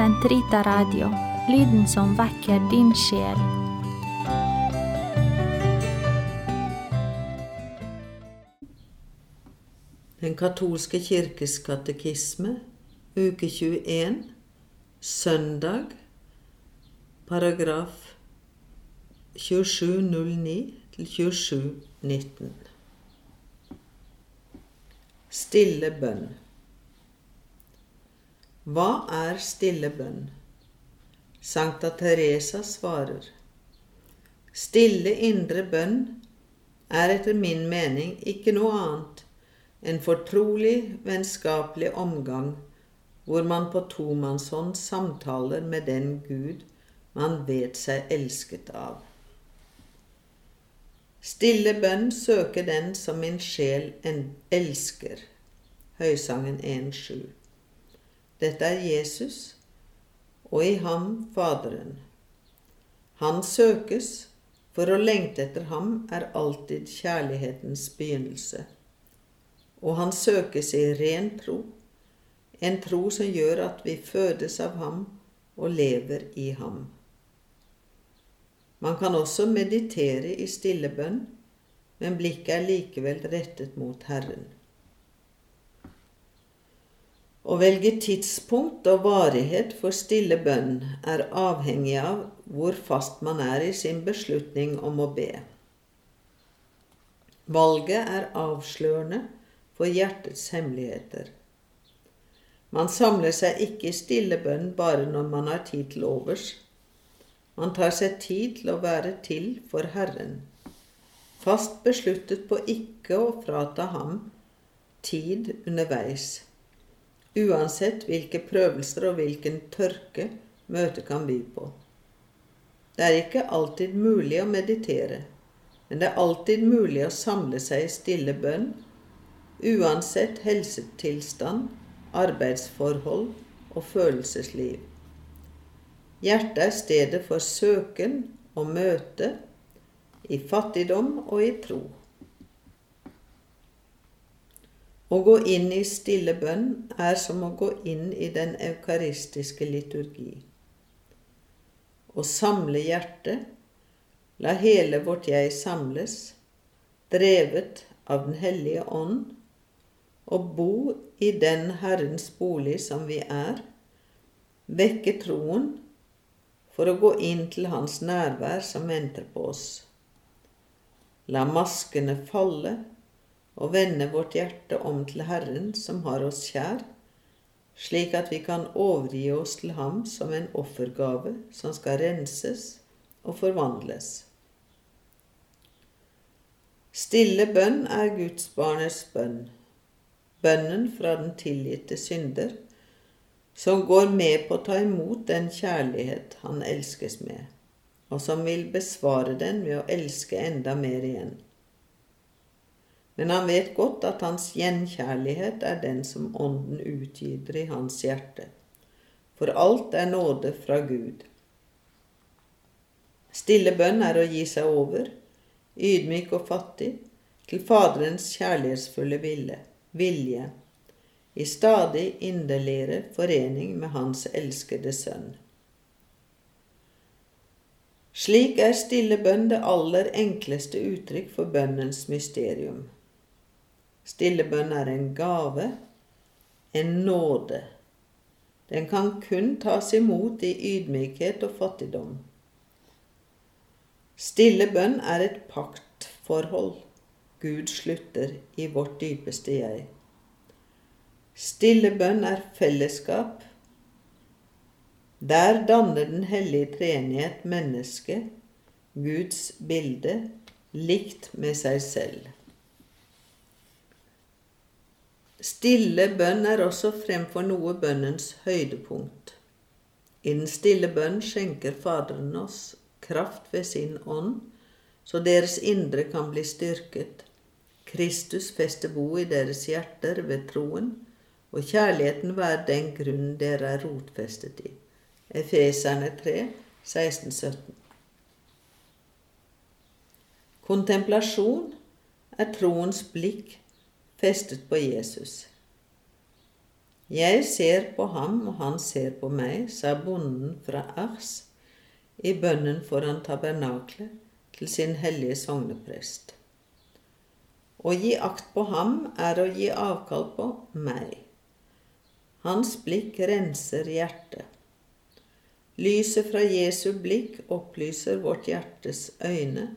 Sentrita Radio, lyden som vekker din sjel. Den katolske kirkes katekisme, uke 21, søndag, paragraf 2709 til 2719. Stille bønn. Hva er stille bønn? Sankta Teresa svarer. Stille indre bønn er etter min mening ikke noe annet enn fortrolig, vennskapelig omgang hvor man på tomannshånd samtaler med den Gud man vet seg elsket av. Stille bønn søker den som min sjel elsker. Høysangen 1.7. Dette er Jesus, og i ham Faderen. Han søkes, for å lengte etter ham er alltid kjærlighetens begynnelse. Og han søkes i ren tro, en tro som gjør at vi fødes av ham og lever i ham. Man kan også meditere i stille bønn, men blikket er likevel rettet mot Herren. Å velge tidspunkt og varighet for stille bønn er avhengig av hvor fast man er i sin beslutning om å be. Valget er avslørende for hjertets hemmeligheter. Man samler seg ikke i stille bønn bare når man har tid til overs, man tar seg tid til å være til for Herren, fast besluttet på ikke å frata ham tid underveis, uansett hvilke prøvelser og hvilken tørke møtet kan by på. Det er ikke alltid mulig å meditere, men det er alltid mulig å samle seg i stille bønn, uansett helsetilstand, arbeidsforhold og følelsesliv. Hjertet er stedet for søken og møte, i fattigdom og i tro. Å gå inn i stille bønn er som å gå inn i den eukaristiske liturgi. Å samle hjertet, la hele vårt jeg samles, drevet av Den hellige ånd, og bo i den Herrens bolig som vi er, vekke troen for å gå inn til hans nærvær som venter på oss. La maskene falle og vende vårt hjerte om til Herren som har oss kjær, slik at vi kan overgi oss til Ham som en offergave som skal renses og forvandles. Stille bønn er Guds barnets bønn, bønnen fra den tilgitte synder, som går med på å ta imot den kjærlighet han elskes med, og som vil besvare den ved å elske enda mer igjen. Men han vet godt at hans gjenkjærlighet er den som Ånden utgyter i hans hjerte, for alt er nåde fra Gud. Stille bønn er å gi seg over, ydmyk og fattig, til Faderens kjærlighetsfulle vilje, vilje i stadig inderligere forening med Hans elskede Sønn. Slik er stille bønn det aller enkleste uttrykk for bønnens mysterium. Stille bønn er en gave, en nåde. Den kan kun tas imot i ydmykhet og fattigdom. Stille bønn er et paktforhold Gud slutter i vårt dypeste jeg. Stille bønn er fellesskap. Der danner Den hellige treenighet mennesket, Guds bilde, likt med seg selv. Stille bønn er også fremfor noe bønnens høydepunkt. I den stille bønn skjenker Faderen oss kraft ved sin ånd, så deres indre kan bli styrket. Kristus fester bo i deres hjerter ved troen, og kjærligheten være den grunn dere er rotfestet i. Efeserne 3, 16-17. Kontemplasjon er troens blikk festet på Jesus. Jeg ser på ham, og han ser på meg, sa bonden fra Ars i bønnen foran tabernaklet til sin hellige sogneprest. Å gi akt på ham er å gi avkall på meg. Hans blikk renser hjertet. Lyset fra Jesu blikk opplyser vårt hjertes øyne.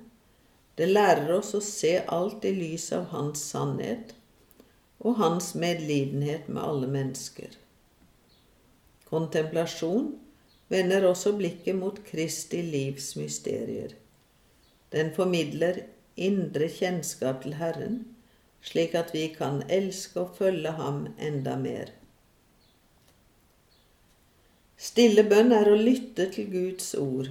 Det lærer oss å se alt i lys av Hans sannhet og Hans medlidenhet med alle mennesker. Kontemplasjon vender også blikket mot Kristi livs mysterier. Den formidler indre kjennskap til Herren, slik at vi kan elske og følge Ham enda mer. Stille bønn er å lytte til Guds ord.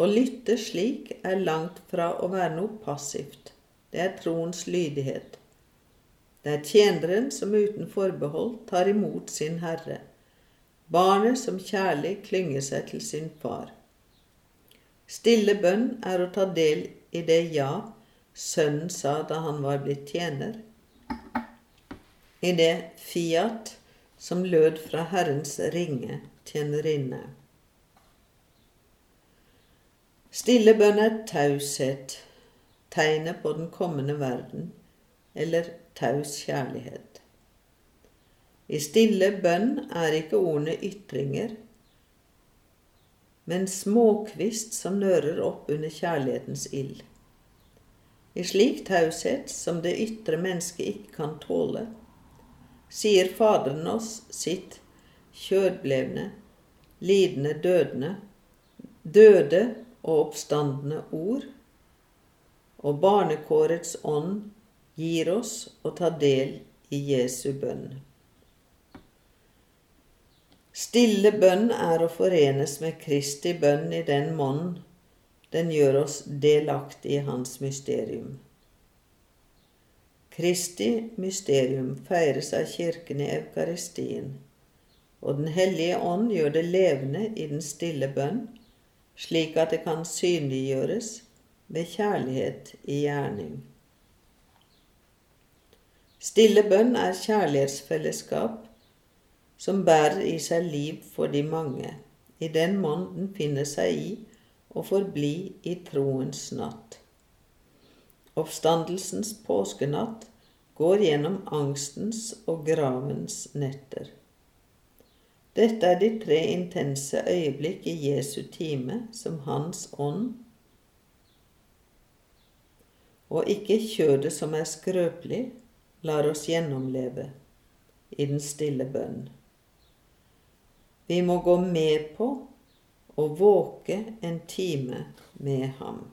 Å lytte slik er langt fra å være noe passivt. Det er troens lydighet. Det er tjeneren som uten forbehold tar imot sin herre, barnet som kjærlig klynger seg til sin far. Stille bønn er å ta del i det ja sønnen sa da han var blitt tjener, i det fiat som lød fra Herrens ringe tjenerinne. Stille bønn er taushet, tegnet på den kommende verden, eller taus kjærlighet. I stille bønn er ikke ordene ytringer, men småkvist som nører opp under kjærlighetens ild. I slik taushet som det ytre mennesket ikke kan tåle, sier Faderen oss sitt kjødblevne, lidende dødende, døde og oppstandende ord, og barnekårets ånd gir oss å ta del i Jesu bønn. Stille bønn er å forenes med Kristi bønn i den monn den gjør oss delaktig i Hans mysterium. Kristi mysterium feires av Kirken i Eukaristien, og Den hellige ånd gjør det levende i den stille bønn, slik at det kan synliggjøres ved kjærlighet i gjerning. Stille bønn er kjærlighetsfellesskap som bærer i seg liv for de mange, i den mån den finner seg i og forbli i troens natt. Oppstandelsens påskenatt går gjennom angstens og gravens netter. Dette er de tre intense øyeblikk i Jesu time som Hans ånd, og ikke kjødet som er skrøpelig, lar oss gjennomleve i den stille bønn. Vi må gå med på å våke en time med ham.